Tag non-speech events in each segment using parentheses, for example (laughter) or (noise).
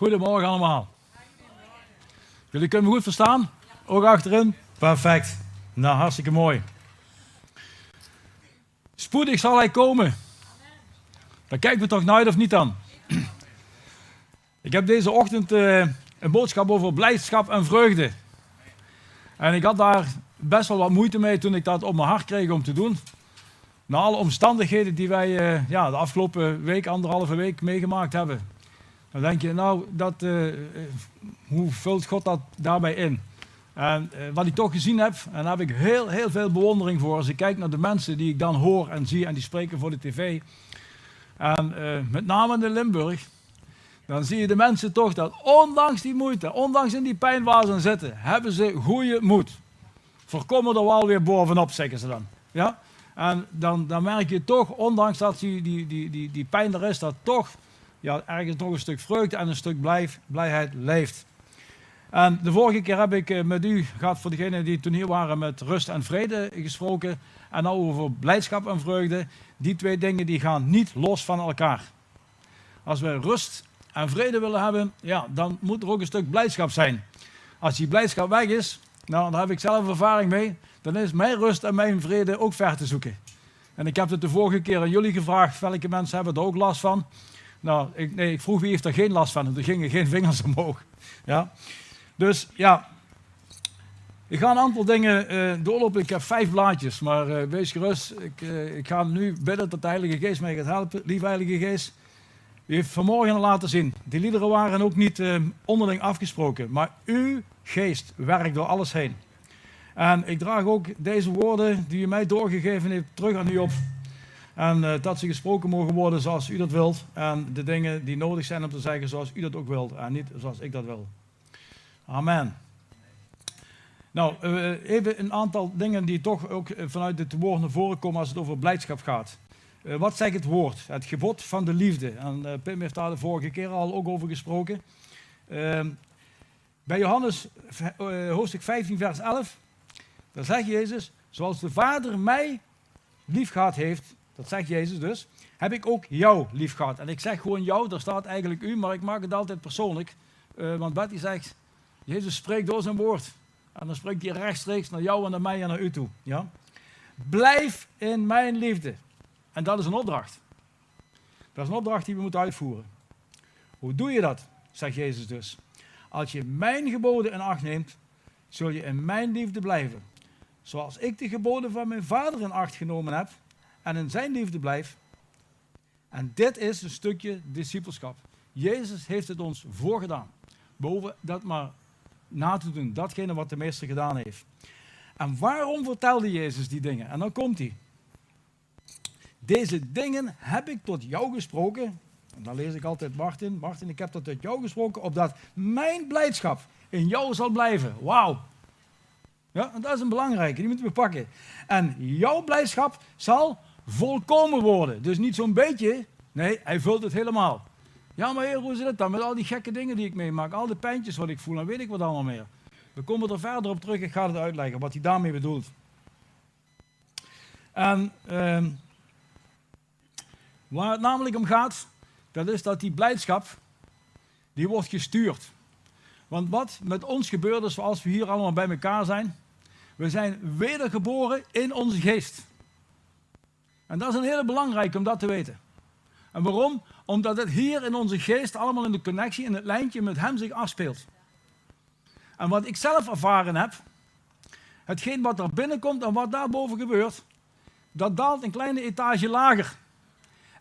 Goedemorgen allemaal. Jullie kunnen me goed verstaan? Ook achterin? Perfect. Nou, hartstikke mooi. Spoedig zal hij komen. Daar kijken we toch naar uit of niet dan? Ik heb deze ochtend uh, een boodschap over blijdschap en vreugde. En ik had daar best wel wat moeite mee toen ik dat op mijn hart kreeg om te doen. Na alle omstandigheden die wij uh, ja, de afgelopen week, anderhalve week meegemaakt hebben. Dan denk je, nou, dat, uh, hoe vult God dat daarbij in? En uh, wat ik toch gezien heb, en daar heb ik heel, heel veel bewondering voor als ik kijk naar de mensen die ik dan hoor en zie en die spreken voor de tv. En met name in Limburg, dan zie je de mensen toch dat ondanks die moeite, ondanks in die pijn waar ze zitten, hebben ze goede moed. Voorkomen er wel weer bovenop, zeggen ze dan. Ja? En dan, dan merk je toch, ondanks dat die, die, die, die, die pijn er is, dat toch ja, ergens nog een stuk vreugde en een stuk blijf, blijheid leeft. En de vorige keer heb ik met u gehad, voor degenen die toen hier waren, met rust en vrede gesproken. En nou over blijdschap en vreugde. Die twee dingen die gaan niet los van elkaar. Als we rust en vrede willen hebben, ja, dan moet er ook een stuk blijdschap zijn. Als die blijdschap weg is, nou, daar heb ik zelf ervaring mee, dan is mijn rust en mijn vrede ook ver te zoeken. En ik heb het de vorige keer aan jullie gevraagd, welke mensen hebben er ook last van. Nou, ik, nee, ik vroeg wie heeft er geen last van er gingen geen vingers (laughs) omhoog. Ja. Dus ja, ik ga een aantal dingen uh, doorlopen. Ik heb vijf blaadjes, maar uh, wees gerust. Ik, uh, ik, ga nu bidden dat de Heilige Geest mij gaat helpen. Lieve Heilige Geest, u heeft vanmorgen laten zien. Die liederen waren ook niet onderling afgesproken, maar uw geest werkt door alles heen. En ik draag ook deze woorden die u mij doorgegeven heeft terug aan u op. En dat ze gesproken mogen worden zoals u dat wilt. En de dingen die nodig zijn om te zeggen zoals u dat ook wilt. En niet zoals ik dat wil. Amen. Nou, even een aantal dingen die toch ook vanuit het woord naar voren komen als het over blijdschap gaat. Wat zegt het woord? Het gebod van de liefde. En Pim heeft daar de vorige keer al ook over gesproken. Bij Johannes hoofdstuk 15, vers 11, daar zegt Jezus, zoals de Vader mij lief gehad heeft, dat zegt Jezus dus, heb ik ook jou lief gehad. En ik zeg gewoon jou, daar staat eigenlijk u, maar ik maak het altijd persoonlijk. want Betty zegt, Jezus spreekt door zijn woord. En dan spreekt hij rechtstreeks naar jou en naar mij en naar u toe. Ja? Blijf in mijn liefde. En dat is een opdracht. Dat is een opdracht die we moeten uitvoeren. Hoe doe je dat? Zegt Jezus dus. Als je mijn geboden in acht neemt, zul je in mijn liefde blijven. Zoals ik de geboden van mijn vader in acht genomen heb en in zijn liefde blijf. En dit is een stukje discipelschap. Jezus heeft het ons voorgedaan. Boven dat maar na te doen. Datgene wat de meester gedaan heeft. En waarom vertelde Jezus die dingen? En dan komt hij. Deze dingen heb ik tot jou gesproken. En dan lees ik altijd Martin. Martin, ik heb dat tot jou gesproken, opdat mijn blijdschap in jou zal blijven. Wauw. Ja, dat is een belangrijke, die moeten we pakken. En jouw blijdschap zal volkomen worden. Dus niet zo'n beetje, nee, hij vult het helemaal. Ja, maar hoe zit het dan met al die gekke dingen die ik meemaak? Al die pijntjes wat ik voel, dan weet ik wat allemaal meer. We komen er verder op terug, ik ga het uitleggen wat hij daarmee bedoelt. En uh, waar het namelijk om gaat, dat is dat die blijdschap, die wordt gestuurd. Want wat met ons gebeurt is, zoals we hier allemaal bij elkaar zijn, we zijn wedergeboren in onze geest. En dat is een hele belangrijke om dat te weten. En waarom? Omdat het hier in onze geest allemaal in de connectie, in het lijntje met Hem zich afspeelt. En wat ik zelf ervaren heb, hetgeen wat er binnenkomt en wat daarboven gebeurt, dat daalt een kleine etage lager.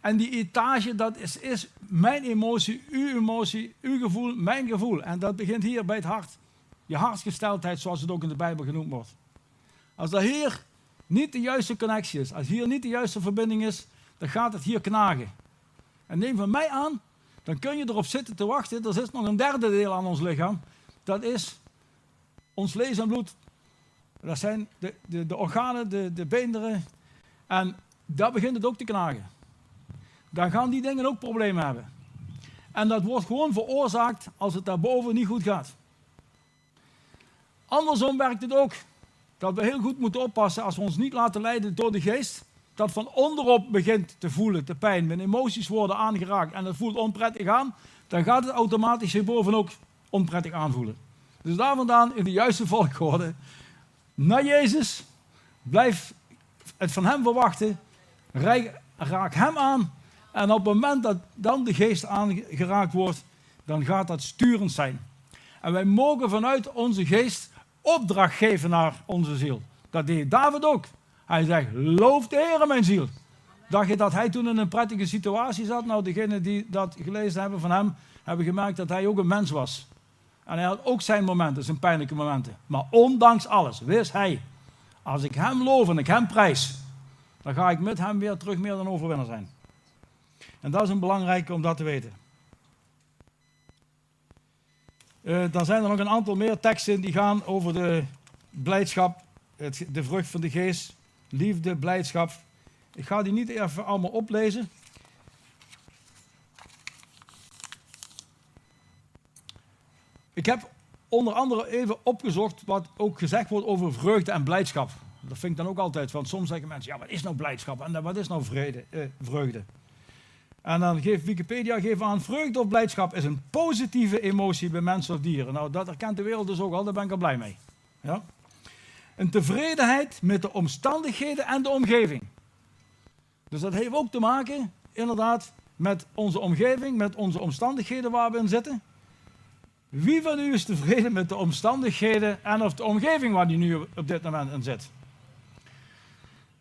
En die etage, dat is, is mijn emotie, uw emotie, uw gevoel, mijn gevoel. En dat begint hier bij het hart. Je hartsgesteldheid, zoals het ook in de Bijbel genoemd wordt. Als er hier niet de juiste connectie is, als hier niet de juiste verbinding is, dan gaat het hier knagen. En neem van mij aan, dan kun je erop zitten te wachten. Er zit nog een derde deel aan ons lichaam. Dat is ons vlees en bloed. Dat zijn de, de, de organen, de, de beenderen. En daar begint het ook te knagen. Dan gaan die dingen ook problemen hebben. En dat wordt gewoon veroorzaakt als het daarboven niet goed gaat. Andersom werkt het ook. Dat we heel goed moeten oppassen als we ons niet laten leiden door de geest dat van onderop begint te voelen, te pijn. Mijn emoties worden aangeraakt en het voelt onprettig aan. dan gaat het automatisch hierboven ook onprettig aanvoelen. Dus daar vandaan in de juiste volgorde naar Jezus, blijf het van Hem verwachten, raak Hem aan en op het moment dat dan de geest aangeraakt wordt, dan gaat dat sturend zijn. En wij mogen vanuit onze geest opdracht geven naar onze ziel. Dat deed David ook. Hij zegt, loof de Heer mijn ziel. Dacht je dat hij toen in een prettige situatie zat? Nou, degenen die dat gelezen hebben van hem, hebben gemerkt dat hij ook een mens was. En hij had ook zijn momenten, zijn pijnlijke momenten. Maar ondanks alles wist hij, als ik hem loof en ik hem prijs, dan ga ik met hem weer terug meer dan overwinnaar zijn. En dat is een belangrijke om dat te weten. Uh, dan zijn er nog een aantal meer teksten die gaan over de blijdschap, het, de vrucht van de geest, liefde, blijdschap. Ik ga die niet even allemaal oplezen. Ik heb onder andere even opgezocht wat ook gezegd wordt over vreugde en blijdschap. Dat vind ik dan ook altijd, want soms zeggen mensen, ja, wat is nou blijdschap en wat is nou vrede, eh, vreugde? En dan geeft Wikipedia geeft aan, vreugde of blijdschap is een positieve emotie bij mensen of dieren. Nou, dat herkent de wereld dus ook al, daar ben ik al blij mee. Ja? Een tevredenheid met de omstandigheden en de omgeving. Dus dat heeft ook te maken, inderdaad, met onze omgeving, met onze omstandigheden waar we in zitten. Wie van u is tevreden met de omstandigheden en of de omgeving waar hij nu op dit moment in zit?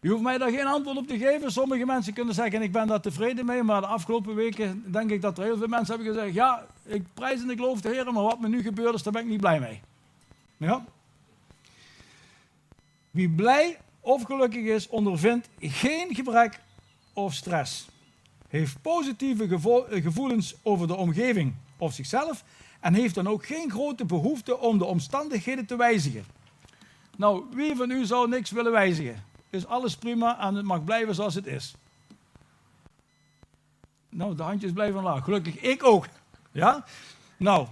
Je hoeft mij daar geen antwoord op te geven. Sommige mensen kunnen zeggen, ik ben daar tevreden mee. Maar de afgelopen weken denk ik dat er heel veel mensen hebben gezegd, ja, ik prijs en ik geloof de Heer, maar wat me nu gebeurt is, daar ben ik niet blij mee. Ja? Wie blij of gelukkig is, ondervindt geen gebrek of stress. Heeft positieve gevoelens over de omgeving of zichzelf en heeft dan ook geen grote behoefte om de omstandigheden te wijzigen. Nou, wie van u zou niks willen wijzigen? Is alles prima en het mag blijven zoals het is. Nou, de handjes blijven laag. Gelukkig ik ook. Ja? Nou.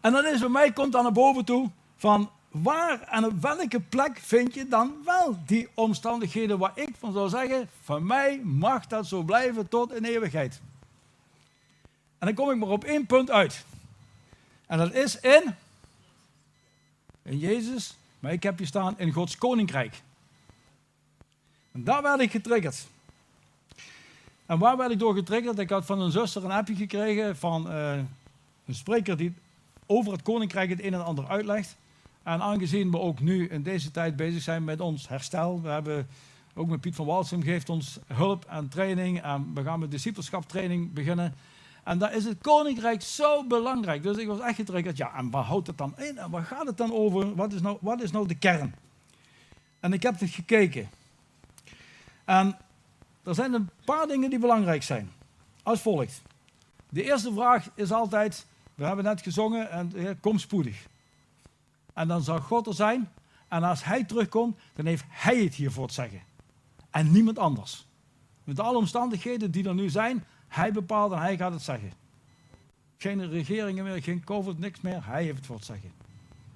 En dan is bij mij, komt dan naar boven toe van waar en op welke plek vind je dan wel die omstandigheden waar ik van zou zeggen, van mij mag dat zo blijven tot in eeuwigheid. En dan kom ik maar op één punt uit. En dat is in, in Jezus, maar ik heb hier staan in Gods koninkrijk. En daar werd ik getriggerd. En waar werd ik door getriggerd? Ik had van een zuster een appje gekregen van uh, een spreker die over het koninkrijk het een en ander uitlegt. En aangezien we ook nu in deze tijd bezig zijn met ons herstel, we hebben ook met Piet van Walsum geeft ons hulp en training en we gaan met discipelschap training beginnen. En daar is het koninkrijk zo belangrijk. Dus ik was echt getriggerd. Ja, en waar houdt het dan in? En waar gaat het dan over? Wat is nou, wat is nou de kern? En ik heb het gekeken. En er zijn een paar dingen die belangrijk zijn. Als volgt. De eerste vraag is altijd, we hebben net gezongen, en, kom spoedig. En dan zal God er zijn. En als hij terugkomt, dan heeft hij het hiervoor te zeggen. En niemand anders. Met alle omstandigheden die er nu zijn, hij bepaalt en hij gaat het zeggen. Geen regeringen meer, geen COVID, niks meer. Hij heeft het voor het zeggen.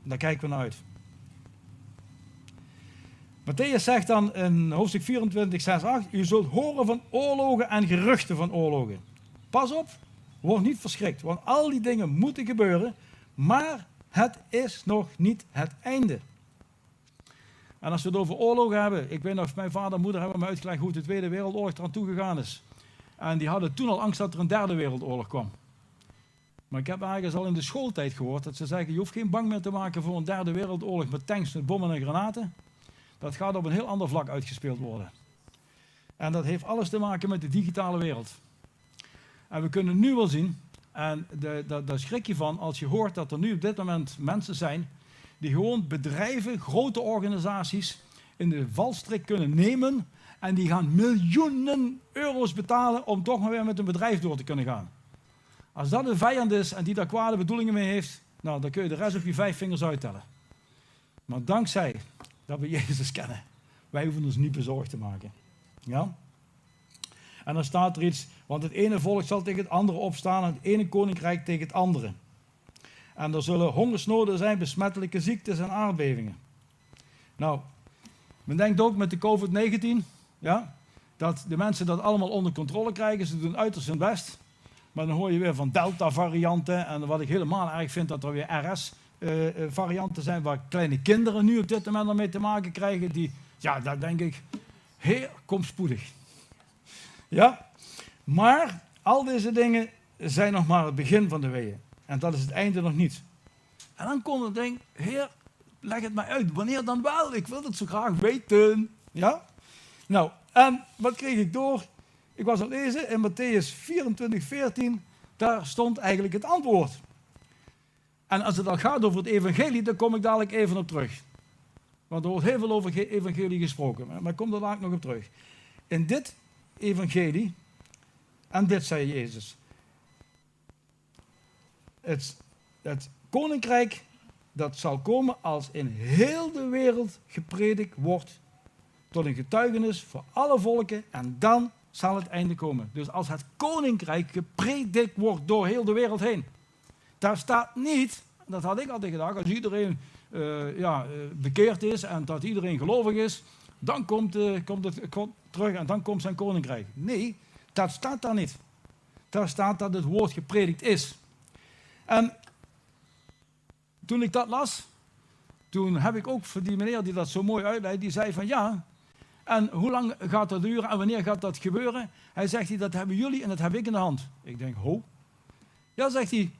En daar kijken we naar uit. Matthäus zegt dan in hoofdstuk 24, 6, 8: U zult horen van oorlogen en geruchten van oorlogen. Pas op, word niet verschrikt, want al die dingen moeten gebeuren, maar het is nog niet het einde. En als we het over oorlogen hebben, ik weet nog, mijn vader en moeder hebben me uitgelegd hoe de Tweede Wereldoorlog eraan toegegaan is. En die hadden toen al angst dat er een derde wereldoorlog kwam. Maar ik heb eigenlijk al in de schooltijd gehoord dat ze zeggen, je hoeft geen bang meer te maken voor een derde wereldoorlog met tanks, met bommen en granaten. Dat gaat op een heel ander vlak uitgespeeld worden. En dat heeft alles te maken met de digitale wereld. En we kunnen nu wel zien, en daar schrik je van als je hoort dat er nu op dit moment mensen zijn die gewoon bedrijven, grote organisaties in de valstrik kunnen nemen en die gaan miljoenen euro's betalen om toch maar weer met een bedrijf door te kunnen gaan. Als dat een vijand is en die daar kwade bedoelingen mee heeft, nou, dan kun je de rest op je vijf vingers uittellen. Maar dankzij dat we Jezus kennen, wij hoeven ons niet bezorgd te maken. Ja? En dan staat er iets, want het ene volk zal tegen het andere opstaan en het ene koninkrijk tegen het andere. En er zullen hongersnoden zijn, besmettelijke ziektes en aardbevingen. Nou, men denkt ook met de COVID-19 ja, dat de mensen dat allemaal onder controle krijgen. Ze doen uiterst hun best. Maar dan hoor je weer van Delta-varianten. En wat ik helemaal erg vind, dat er weer RS-varianten zijn waar kleine kinderen nu op dit moment mee te maken krijgen. Die, ja, daar denk ik, heel kom spoedig. Ja, maar al deze dingen zijn nog maar het begin van de weeën. En dat is het einde nog niet. En dan komt het ding, heer, leg het mij uit. Wanneer dan wel? Ik wil het zo graag weten. Ja? Nou, en wat kreeg ik door? Ik was aan het lezen in Matthäus 24, 14. Daar stond eigenlijk het antwoord. En als het dan gaat over het evangelie, dan kom ik dadelijk even op terug. Want er wordt heel veel over evangelie gesproken. Maar ik kom daar dadelijk nog op terug. In dit evangelie, en dit zei Jezus. Het, het koninkrijk dat zal komen als in heel de wereld gepredikt wordt tot een getuigenis voor alle volken en dan zal het einde komen. Dus als het koninkrijk gepredikt wordt door heel de wereld heen. Daar staat niet, dat had ik altijd gedacht, als iedereen uh, ja, uh, bekeerd is en dat iedereen gelovig is, dan komt, uh, komt het terug en dan komt zijn koninkrijk. Nee, dat staat daar niet. Daar staat dat het woord gepredikt is. En toen ik dat las, toen heb ik ook voor die meneer die dat zo mooi uitleidt, die zei van ja, en hoe lang gaat dat duren en wanneer gaat dat gebeuren? Hij zegt, dat hebben jullie en dat heb ik in de hand. Ik denk, ho. Ja, zegt hij,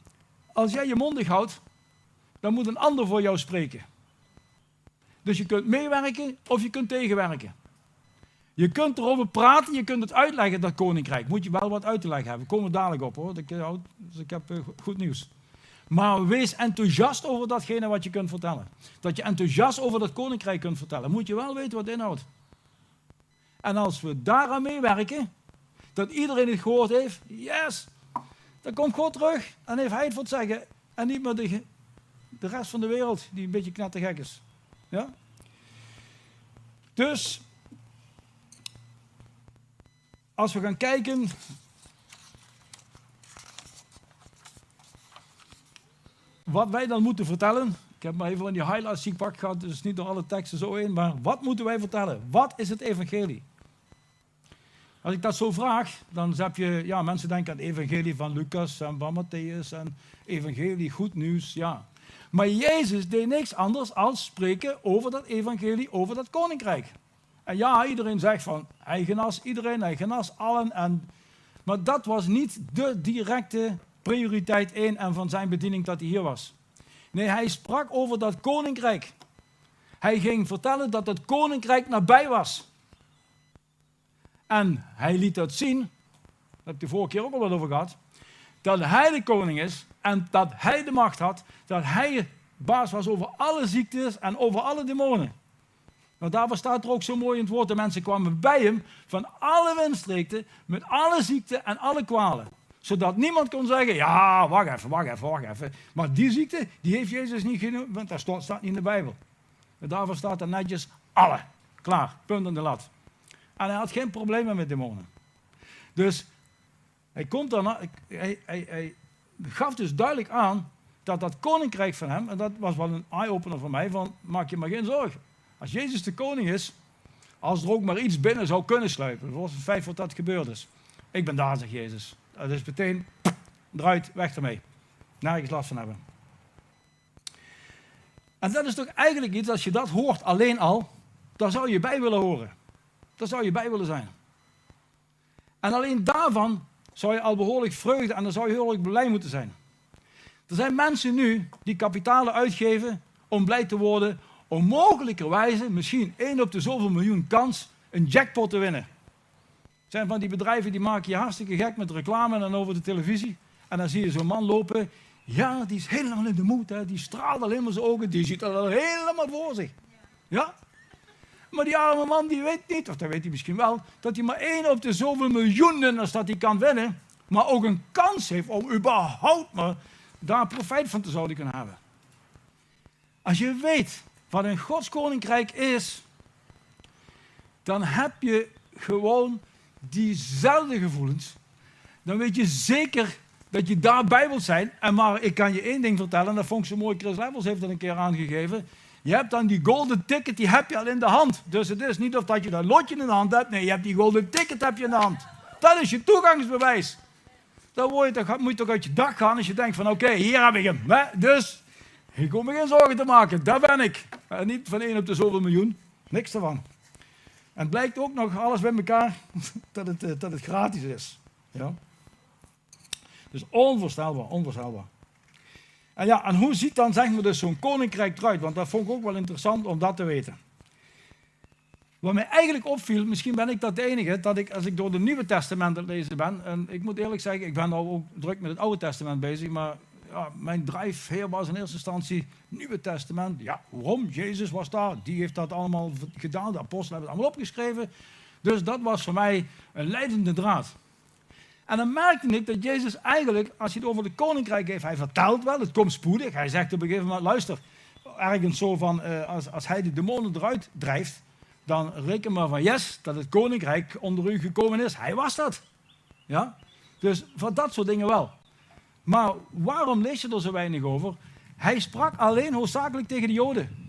als jij je mondig houdt, dan moet een ander voor jou spreken. Dus je kunt meewerken of je kunt tegenwerken. Je kunt erover praten, je kunt het uitleggen, dat koninkrijk. Moet je wel wat uit te leggen hebben. Komen dadelijk op hoor. Dus ik heb eh, goed nieuws. Maar wees enthousiast over datgene wat je kunt vertellen. Dat je enthousiast over dat koninkrijk kunt vertellen. Moet je wel weten wat het inhoudt. En als we daaraan meewerken, dat iedereen het gehoord heeft, yes, dan komt God terug en heeft hij het voor het zeggen. En niet meer de, de rest van de wereld die een beetje knettergek is. Ja? Dus, als we gaan kijken wat wij dan moeten vertellen. Ik heb maar even in die highlights die pak gehad, dus niet door alle teksten zo in. Maar wat moeten wij vertellen? Wat is het evangelie? Als ik dat zo vraag, dan heb je, ja, mensen denken aan het evangelie van Lucas en van Matthäus en evangelie, goed nieuws, ja. Maar Jezus deed niks anders als spreken over dat evangelie, over dat koninkrijk. En ja, iedereen zegt van, hij genas iedereen, hij genas allen. En, maar dat was niet de directe prioriteit één en van zijn bediening dat hij hier was. Nee, hij sprak over dat koninkrijk. Hij ging vertellen dat het koninkrijk nabij was. En hij liet dat zien, daar heb ik de vorige keer ook al wat over gehad, dat hij de koning is en dat hij de macht had, dat hij baas was over alle ziektes en over alle demonen. Want daarvoor staat er ook zo mooi in het woord, de mensen kwamen bij hem van alle windstreken, met alle ziekten en alle kwalen. Zodat niemand kon zeggen, ja, wacht even, wacht even, wacht even. Maar die ziekte, die heeft Jezus niet genoemd, want dat staat niet in de Bijbel. En daarvoor staat er netjes alle. Klaar, punt aan de lat. En hij had geen problemen met demonen. Dus hij, komt dan, hij, hij, hij gaf dus duidelijk aan dat dat koninkrijk van hem, en dat was wel een eye-opener voor mij, van maak je maar geen zorgen. Als Jezus de koning is, als er ook maar iets binnen zou kunnen sluipen, zoals het feit wat dat gebeurd is. Ik ben daar, zegt Jezus. Dat is meteen, eruit, weg ermee. Nergens last van hebben. En dat is toch eigenlijk iets, als je dat hoort alleen al, dan zou je bij willen horen. Daar zou je bij willen zijn. En alleen daarvan zou je al behoorlijk vreugde en dan zou je erg blij moeten zijn. Er zijn mensen nu die kapitalen uitgeven om blij te worden, om mogelijkerwijze, misschien één op de zoveel miljoen kans, een jackpot te winnen. Het zijn van die bedrijven die maken je hartstikke gek met reclame en over de televisie. En dan zie je zo'n man lopen. Ja, die is helemaal in de moed. Hè. Die straalt alleen maar zijn ogen. Die ziet al helemaal voor zich. Ja? Maar die arme man die weet niet, of dat weet hij misschien wel, dat hij maar één op de zoveel miljoenen als dat hij kan winnen, maar ook een kans heeft om überhaupt maar daar profijt van te zouden kunnen hebben. Als je weet wat een Gods koninkrijk is, dan heb je gewoon diezelfde gevoelens. Dan weet je zeker dat je daarbij wilt zijn. En maar ik kan je één ding vertellen, en dat vond zo mooi, Chris Levels heeft dat een keer aangegeven. Je hebt dan die golden ticket, die heb je al in de hand. Dus het is niet of dat je dat lotje in de hand hebt. Nee, je hebt die golden ticket heb je in de hand. Dat is je toegangsbewijs. dan, word je, dan moet je toch uit je dak gaan als je denkt van oké, hier heb ik hem. Hè? Dus, ik kom me geen zorgen te maken, daar ben ik. En niet van één op de zoveel miljoen, niks ervan. En het blijkt ook nog alles bij elkaar (laughs) dat het, eh, dat het gratis is. Ja? Dus onvoorstelbaar, onvoorstelbaar. En ja, en hoe ziet dan zeg maar dus zo'n koninkrijk eruit? Want dat vond ik ook wel interessant om dat te weten. Wat mij eigenlijk opviel, misschien ben ik dat de enige, dat ik als ik door de Nieuwe Testament aan lezen ben, en ik moet eerlijk zeggen, ik ben al ook druk met het Oude Testament bezig, maar ja, mijn drijfveer was in eerste instantie Nieuwe Testament. Ja, waarom? Jezus was daar, die heeft dat allemaal gedaan, de apostelen hebben het allemaal opgeschreven. Dus dat was voor mij een leidende draad. En dan merkte ik dat Jezus eigenlijk, als hij het over de koninkrijk heeft, hij vertelt wel, het komt spoedig. Hij zegt op een gegeven moment, luister, ergens zo van, uh, als, als hij de demonen eruit drijft, dan reken maar van yes, dat het koninkrijk onder u gekomen is. Hij was dat. Ja? Dus voor dat soort dingen wel. Maar waarom lees je er zo weinig over? Hij sprak alleen hoofdzakelijk tegen de Joden.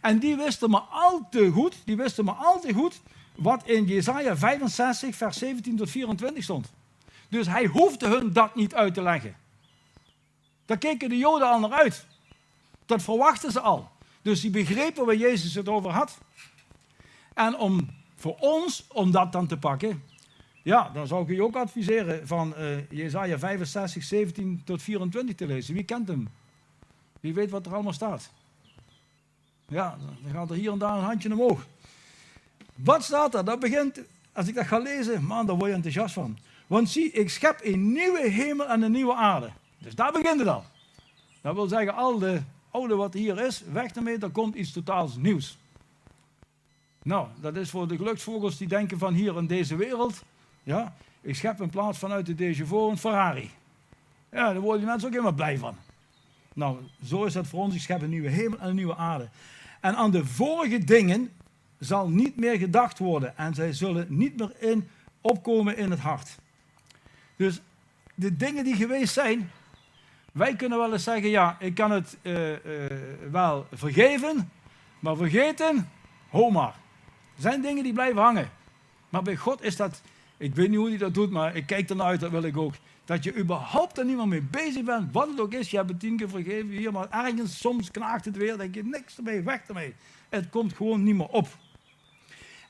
En die wisten maar al te goed, die wisten maar al te goed wat in Jesaja 65, vers 17 tot 24 stond. Dus hij hoefde hun dat niet uit te leggen. Daar keken de Joden al naar uit. Dat verwachten ze al. Dus die begrepen waar Jezus het over had. En om voor ons, om dat dan te pakken, ja, dan zou ik u ook adviseren van uh, Jezaja 65, 17 tot 24 te lezen. Wie kent hem? Wie weet wat er allemaal staat? Ja, dan gaat er hier en daar een handje omhoog. Wat staat er? Dat begint, als ik dat ga lezen, man, daar word je enthousiast van. Want zie, ik schep een nieuwe hemel en een nieuwe aarde. Dus daar begint het al. Dat wil zeggen, al de oude wat hier is, weg ermee, er komt iets totaals nieuws. Nou, dat is voor de geluksvogels die denken van hier in deze wereld, ja, ik schep in plaats vanuit de déjà vu een Ferrari. Ja, daar worden die mensen ook helemaal blij van. Nou, zo is dat voor ons. Ik schep een nieuwe hemel en een nieuwe aarde. En aan de vorige dingen zal niet meer gedacht worden en zij zullen niet meer in opkomen in het hart. Dus de dingen die geweest zijn, wij kunnen wel eens zeggen, ja, ik kan het uh, uh, wel vergeven, maar vergeten, ho maar. Er zijn dingen die blijven hangen. Maar bij God is dat, ik weet niet hoe hij dat doet, maar ik kijk ernaar uit, dat wil ik ook. Dat je überhaupt er niet meer mee bezig bent, wat het ook is. Je hebt het tien keer vergeven hier, maar ergens soms knaagt het weer, denk je niks ermee, weg ermee. Het komt gewoon niet meer op.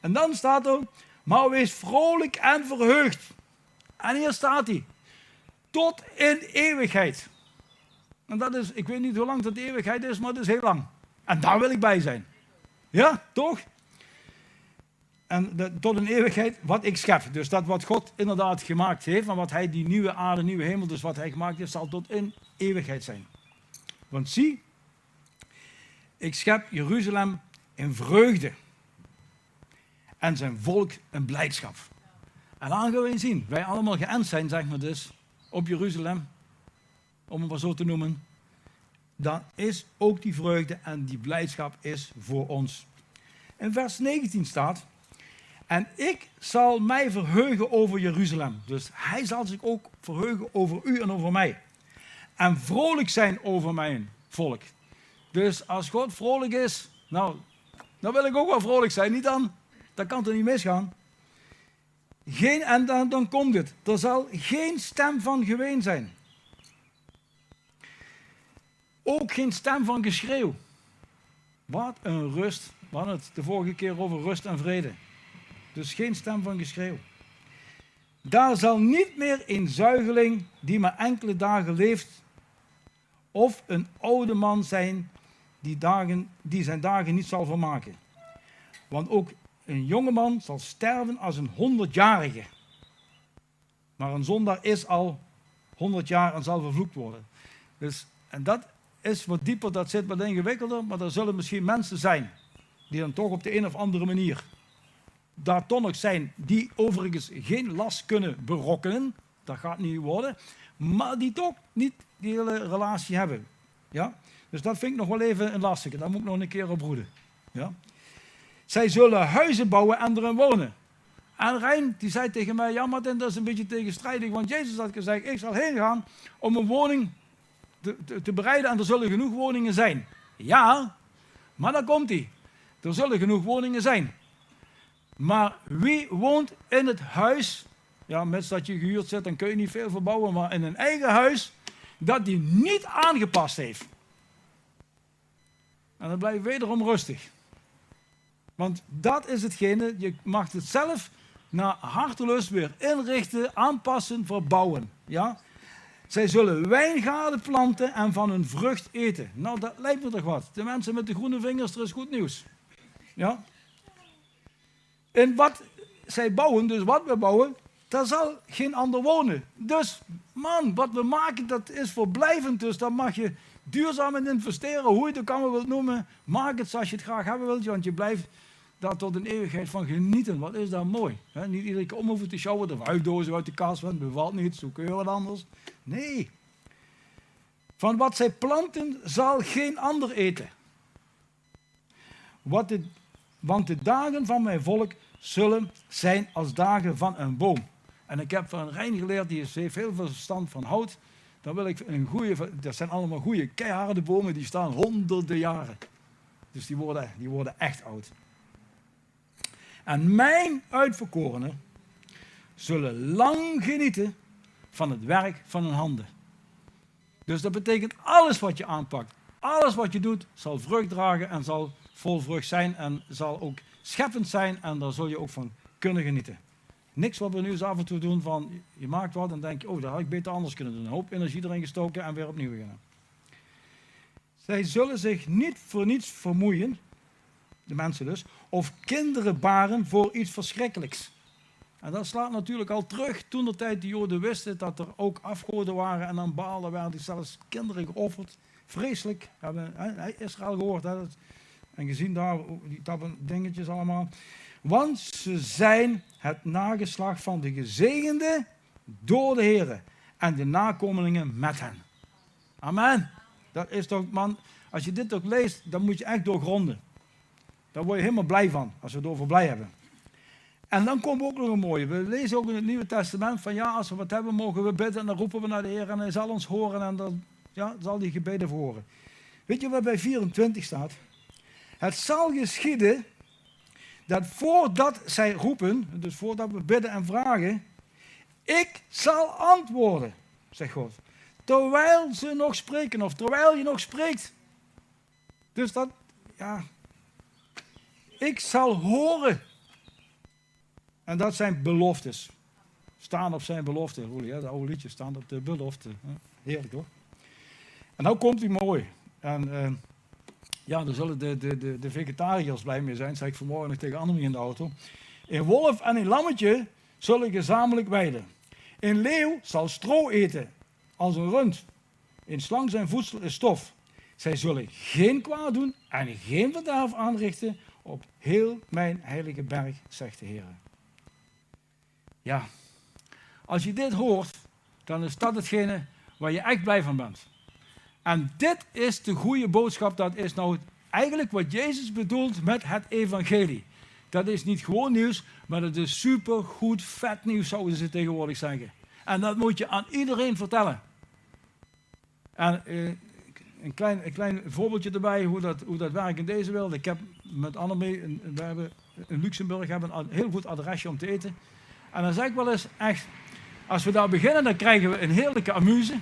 En dan staat er, maar wees vrolijk en verheugd. En hier staat hij, tot in eeuwigheid. En dat is, ik weet niet hoe lang dat eeuwigheid is, maar dat is heel lang. En daar wil ik bij zijn. Ja, toch? En de, tot een eeuwigheid wat ik schep. Dus dat wat God inderdaad gemaakt heeft, en wat hij die nieuwe aarde, nieuwe hemel, dus wat hij gemaakt heeft, zal tot in eeuwigheid zijn. Want zie, ik schep Jeruzalem in vreugde en zijn volk een blijdschap. En dan gaan we zien, wij allemaal geënt zijn, zeg maar dus, op Jeruzalem, om het maar zo te noemen, dan is ook die vreugde en die blijdschap is voor ons. In vers 19 staat, en ik zal mij verheugen over Jeruzalem. Dus hij zal zich ook verheugen over u en over mij. En vrolijk zijn over mijn volk. Dus als God vrolijk is, nou, dan wil ik ook wel vrolijk zijn, niet dan? Dat kan toch niet misgaan? Geen, en dan, dan komt het. Er zal geen stem van geween zijn. Ook geen stem van geschreeuw. Wat een rust. We hadden het de vorige keer over rust en vrede. Dus geen stem van geschreeuw. Daar zal niet meer een zuigeling die maar enkele dagen leeft, of een oude man zijn die, dagen, die zijn dagen niet zal vermaken. Want ook een jongeman zal sterven als een honderdjarige. Maar een zondaar is al honderd jaar en zal vervloekt worden. Dus, en dat is wat dieper, dat zit wat ingewikkelder, maar er zullen misschien mensen zijn die dan toch op de een of andere manier daar toch zijn die overigens geen last kunnen berokkenen, dat gaat niet worden, maar die toch niet die hele relatie hebben. Ja? Dus dat vind ik nog wel even een lastige, daar moet ik nog een keer op broeden. Ja? Zij zullen huizen bouwen en erin wonen. En Rijn die zei tegen mij, ja maar dat is een beetje tegenstrijdig, want Jezus had gezegd, ik zal heen gaan om een woning te, te, bereiden en er zullen genoeg woningen zijn. Ja, maar dan komt hij. Er zullen genoeg woningen zijn. Maar wie woont in het huis Ja, mits dat je gehuurd zit, dan kun je niet veel verbouwen. Maar in een eigen huis, dat die niet aangepast heeft. En dan blijf je wederom rustig. Want dat is hetgene, je mag het zelf naar hartelust weer inrichten, aanpassen, verbouwen. Ja? Zij zullen wijngaarden planten en van hun vrucht eten. Nou, dat lijkt me toch wat. De mensen met de groene vingers, er is goed nieuws. Ja? En wat zij bouwen, dus wat we bouwen, daar zal geen ander wonen. Dus, man, wat we maken, dat is voorblijvend. Dus daar mag je duurzaam in investeren, hoe je het ook allemaal wilt noemen. Maak het zoals je het graag hebben wilt, want je blijft daar tot een eeuwigheid van genieten. Wat is dat mooi. Niet iedere keer om hoeven te sjouwen, of uitdozen uit de kast, want bevalt niet, zo kun je wat anders. Nee. Van wat zij planten zal geen ander eten. Wat de, want de dagen van mijn volk zullen zijn als dagen van een boom. En ik heb van Rijn geleerd, die heeft veel verstand van hout. Dan wil ik een goede, dat zijn allemaal goede keiharde bomen, die staan honderden jaren. Dus die worden, die worden echt oud. En mijn uitverkorenen zullen lang genieten van het werk van hun handen. Dus dat betekent alles wat je aanpakt, alles wat je doet, zal vrucht dragen en zal vol vrucht zijn en zal ook scheppend zijn en daar zul je ook van kunnen genieten. Niks wat we nu eens af en toe doen van je maakt wat en denk je, oh dat had ik beter anders kunnen doen. Een hoop energie erin gestoken en weer opnieuw beginnen. Zij zullen zich niet voor niets vermoeien, de mensen dus, of kinderen baren voor iets verschrikkelijks. En dat slaat natuurlijk al terug toen de tijd de Joden wisten dat er ook afgoden waren en aan Balen werden zelfs kinderen geofferd. Vreselijk, hebben Israël gehoord hè, en gezien daar die dingetjes allemaal. Want ze zijn het nageslag van de gezegende door de Heer en de nakomelingen met hen. Amen. Dat is toch, man, als je dit ook leest, dan moet je echt doorgronden. Daar word je helemaal blij van, als we het over blij hebben. En dan komt ook nog een mooie. We lezen ook in het Nieuwe Testament van ja, als we wat hebben, mogen we bidden en dan roepen we naar de Heer en hij zal ons horen en dan ja, zal die gebeden verhoren. Weet je wat bij 24 staat? Het zal geschieden dat voordat zij roepen, dus voordat we bidden en vragen, ik zal antwoorden, zegt God. Terwijl ze nog spreken of terwijl je nog spreekt. Dus dat, ja, ik zal horen. En dat zijn beloftes. Staan op zijn belofte. Roelie, de oude liedjes staan op de belofte. Heerlijk hoor. En nou komt hij mooi. En uh, ja, daar zullen de, de, de, de vegetariërs blij mee zijn, zei ik vanmorgen nog tegen Annemie in de auto. In wolf en in lammetje zullen gezamenlijk weiden. In leeuw zal stro eten als een rund. In slang zijn voedsel is stof. Zij zullen geen kwaad doen en geen verderf aanrichten op heel mijn heilige berg, zegt de Heer. Ja, als je dit hoort, dan is dat hetgene waar je echt blij van bent. En dit is de goede boodschap, dat is nou eigenlijk wat Jezus bedoelt met het evangelie. Dat is niet gewoon nieuws, maar dat is super goed vet nieuws, zouden ze tegenwoordig zeggen. En dat moet je aan iedereen vertellen. En eh, een, klein, een klein voorbeeldje erbij hoe dat, hoe dat werkt in deze wereld. Ik heb met Annemie, we hebben in Luxemburg hebben een heel goed adresje om te eten. En dan zeg ik wel eens echt, als we daar beginnen, dan krijgen we een heerlijke amuse.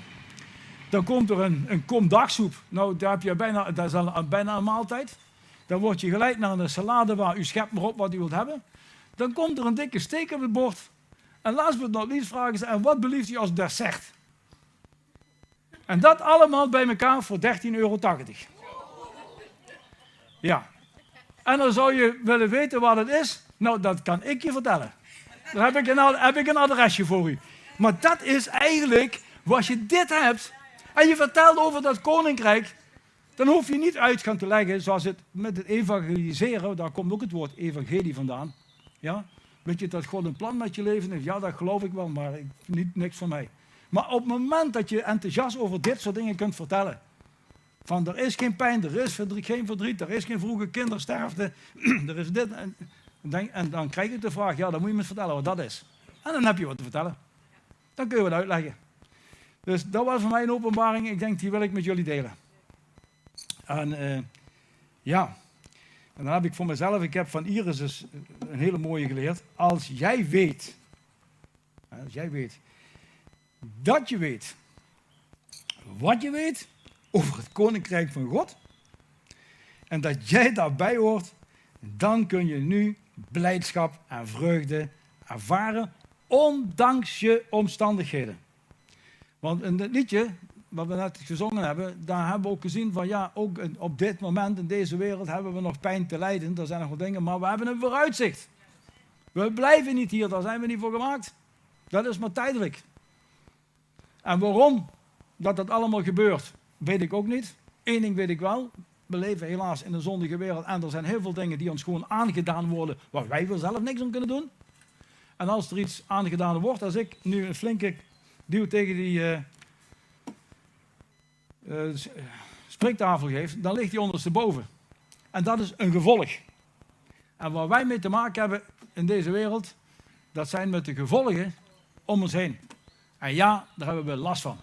Dan komt er een, een kom dagsoep. Nou, daar heb je bijna, dat is bijna een maaltijd. Dan word je geleid naar een salade waar u schept maar op wat u wilt hebben. Dan komt er een dikke steek op het bord. En laatst but not least vragen ze, en wat belieft u als dessert? En dat allemaal bij elkaar voor 13,80 euro. Ja. En dan zou je willen weten wat het is. Nou, dat kan ik je vertellen. Daar heb ik een, heb ik een adresje voor u. Maar dat is eigenlijk, als je dit hebt, en je vertelt over dat koninkrijk, dan hoef je niet uit gaan te leggen zoals het met het evangeliseren, daar komt ook het woord evangelie vandaan. Ja? Weet je dat God een plan met je leven heeft? Ja, dat geloof ik wel, maar niet, niks van mij. Maar op het moment dat je enthousiast over dit soort dingen kunt vertellen, van er is geen pijn, er is verdriet, geen verdriet, er is geen vroege kindersterfte, (clears throat) er is dit. En, en, dan krijg je de vraag, ja, dan moet je me vertellen wat dat is. En dan heb je wat te vertellen. Dan kun je wat uitleggen. Dus dat was voor mij een openbaring. Ik denk, die wil ik met jullie delen. En uh, ja, en dan heb ik voor mezelf, ik heb van Iris dus een hele mooie geleerd. Als jij weet, Als jij weet dat je weet wat je weet over het koninkrijk van God en dat jij daarbij hoort, dan kun je nu blijdschap en vreugde ervaren, ondanks je omstandigheden. Want in het liedje wat we net gezongen hebben, daar hebben we ook gezien van ja, ook op dit moment in deze wereld hebben we nog pijn te lijden. Er zijn nog wat dingen, maar we hebben een vooruitzicht. We blijven niet hier, daar zijn we niet voor gemaakt. Dat is maar tijdelijk. En waarom dat dat allemaal gebeurt, weet ik ook niet. Eén ding weet ik wel. We leven helaas in een zondige wereld en er zijn heel veel dingen die ons gewoon aangedaan worden waar wij wel zelf niks aan kunnen doen. En als er iets aangedaan wordt, als ik nu een flinke duw tegen die uh, uh, spreektafel geef, dan ligt die ondersteboven. En dat is een gevolg. En waar wij mee te maken hebben in deze wereld, dat zijn met de gevolgen om ons heen. En ja, daar hebben we last van.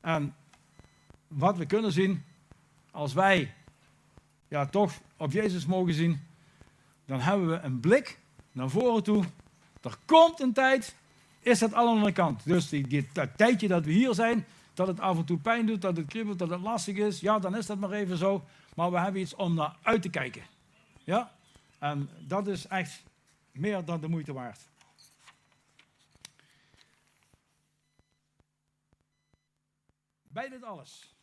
En wat we kunnen zien, als wij ja, toch op Jezus mogen zien, dan hebben we een blik naar voren toe. Er komt een tijd, is dat allemaal aan de kant. Dus die, die, dat tijdje dat we hier zijn, dat het af en toe pijn doet, dat het kriebelt, dat het lastig is, ja, dan is dat maar even zo. Maar we hebben iets om naar uit te kijken. Ja? En dat is echt meer dan de moeite waard. Bij dit alles